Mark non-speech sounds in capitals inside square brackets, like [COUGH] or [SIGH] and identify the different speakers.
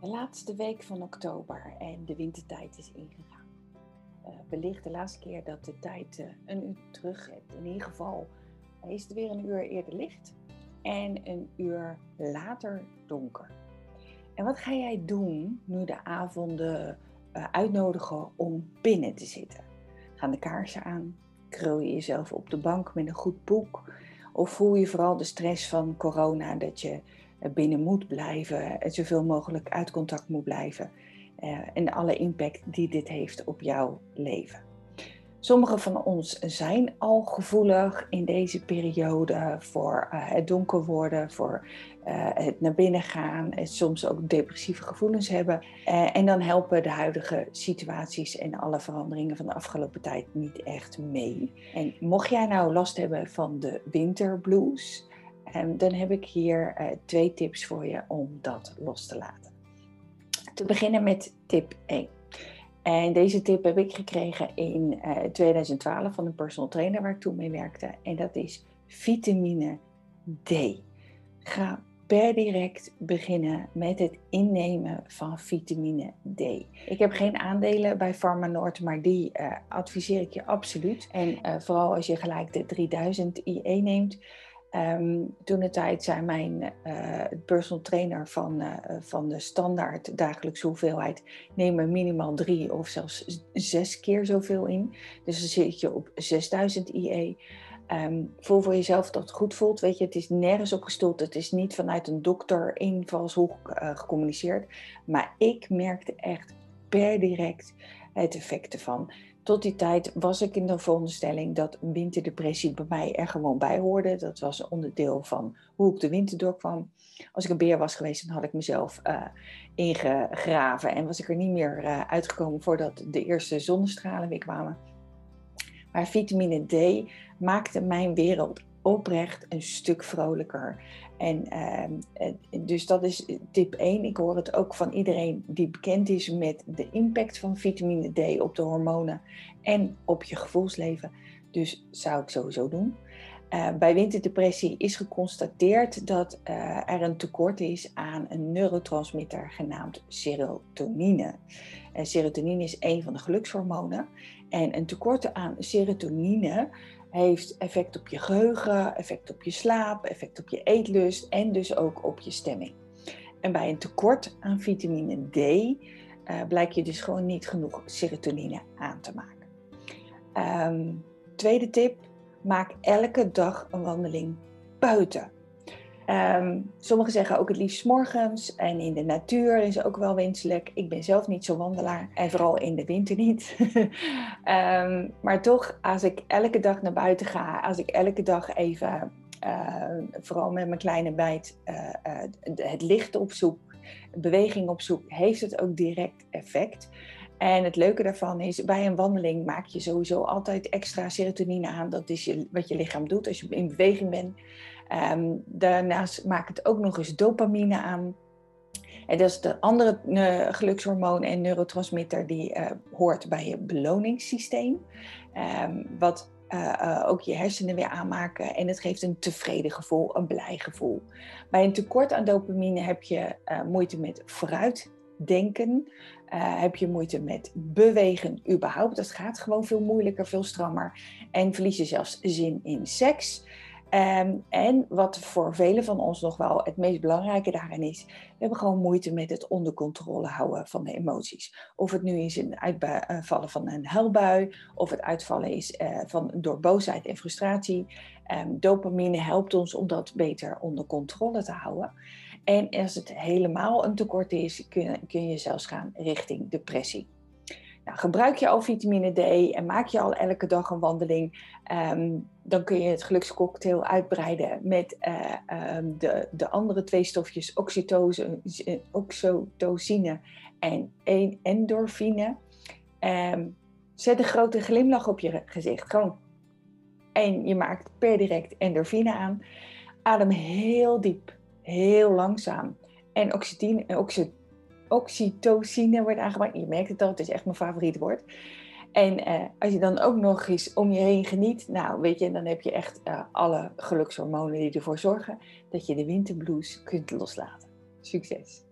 Speaker 1: De laatste week van oktober en de wintertijd is ingegaan. Uh, wellicht de laatste keer dat de tijd uh, een uur terug hebt. In ieder geval is het weer een uur eerder licht en een uur later donker. En wat ga jij doen nu de avonden uh, uitnodigen om binnen te zitten? Gaan de kaarsen aan? Krul je jezelf op de bank met een goed boek? Of voel je vooral de stress van corona dat je binnen moet blijven en zoveel mogelijk uit contact moet blijven. Uh, en alle impact die dit heeft op jouw leven. Sommigen van ons zijn al gevoelig in deze periode voor het donker worden, voor het naar binnen gaan en soms ook depressieve gevoelens hebben. en dan helpen de huidige situaties en alle veranderingen van de afgelopen tijd niet echt mee. En mocht jij nou last hebben van de winterblues, dan heb ik hier uh, twee tips voor je om dat los te laten. Te beginnen met tip 1. En deze tip heb ik gekregen in uh, eh, 2012 van een personal trainer waar ik toen mee werkte. En dat is vitamine D. Ga per direct beginnen met het innemen van vitamine D. Ik heb geen aandelen bij Pharma Noord, maar die uh, adviseer ik je absoluut. En vooral als je gelijk de 3000 IE neemt, Um, toen de tijd zei mijn uh, personal trainer van, uh, van de standaard dagelijkse hoeveelheid: neem er minimaal drie of zelfs zes keer zoveel in. Dus dan zit je op 6000 IE. Um, voel voor jezelf dat het goed voelt. Weet je, het is nergens op gestoeld. Het is niet vanuit een dokter invalshoek uh, gecommuniceerd. Maar ik merkte echt per direct het effect ervan tot die tijd was ik in de veronderstelling dat winterdepressie bij mij er gewoon bij hoorde. Dat was onderdeel van hoe ik de winter doorkwam. Als ik een beer was geweest, dan had ik mezelf uh, ingegraven en was ik er niet meer uh, uitgekomen voordat de eerste zonnestralen weer kwamen. Maar vitamine D maakte mijn wereld oprecht een stuk vrolijker. En uh, dus dat is tip 1. Ik hoor het ook van iedereen die bekend is met de impact van vitamine D op de hormonen en op je gevoelsleven. Dus zou ik sowieso doen. Uh, bij winterdepressie is geconstateerd dat uh, er een tekort is aan een neurotransmitter genaamd serotonine. Serotonine is een van de gelukshormonen. En een tekort aan serotonine heeft effect op je geheugen, effect op je slaap, effect op je eetlust en dus ook op je stemming. En bij een tekort aan vitamine D uh, blijkt je dus gewoon niet genoeg serotonine aan te maken. Um, tweede tip, maak elke dag een wandeling buiten. Um, sommigen zeggen ook het liefst morgens en in de natuur is ook wel wenselijk. Ik ben zelf niet zo wandelaar en vooral in de winter niet. um, [LAUGHS] maar toch, als ik elke dag naar buiten ga, als ik elke dag even, uh, vooral met mijn kleine bijt, uh, uh, het licht opzoek, beweging opzoek, heeft het ook direct effect. En het leuke daarvan is, bij een wandeling maak je sowieso altijd extra serotonine aan. Dat is wat je lichaam doet als je in beweging bent. Um, daarnaast maakt het ook nog eens dopamine aan. En dat is de andere uh, gelukshormoon en neurotransmitter die uh, hoort bij je beloningssysteem. Um, wat uh, ook je hersenen weer aanmaken. En het geeft een tevreden gevoel, een blij gevoel. Bij een tekort aan dopamine heb je moeite met vooruitdenken. heb je moeite met bewegen überhaupt. Dat gaat gewoon veel moeilijker, veel strammer. En verlies je zelfs zin in seks. Um, en wat voor velen van ons nog wel het meest belangrijke daarin is, we hebben gewoon moeite met het onder controle houden van de emoties. Of het nu is een uitvallen van een huilbui, of het uitvallen is uh, van, door boosheid en frustratie. Um, dopamine helpt ons om dat beter onder controle te houden. En als het helemaal een tekort is, kun, je zelfs gaan richting depressie. Nou, gebruik je al vitamine D en maak je al elke dag een wandeling, um, dan kun je het gelukscocktail uitbreiden met uh, um, de, de andere twee stofjes, oxytocine en endorfine. Um, zet een grote glimlach op je gezicht, gewoon. En je maakt per direct endorfine aan. Adem heel diep, heel langzaam. En oxytine, oxy, oxytocine wordt aangemaakt. Je merkt het al, het is echt mijn favoriete woord. En uh, als je dan ook nog eens om je heen geniet, nou weet je, dan heb je echt uh, alle gelukshormonen die ervoor zorgen dat je de winterblues kunt loslaten. Succes!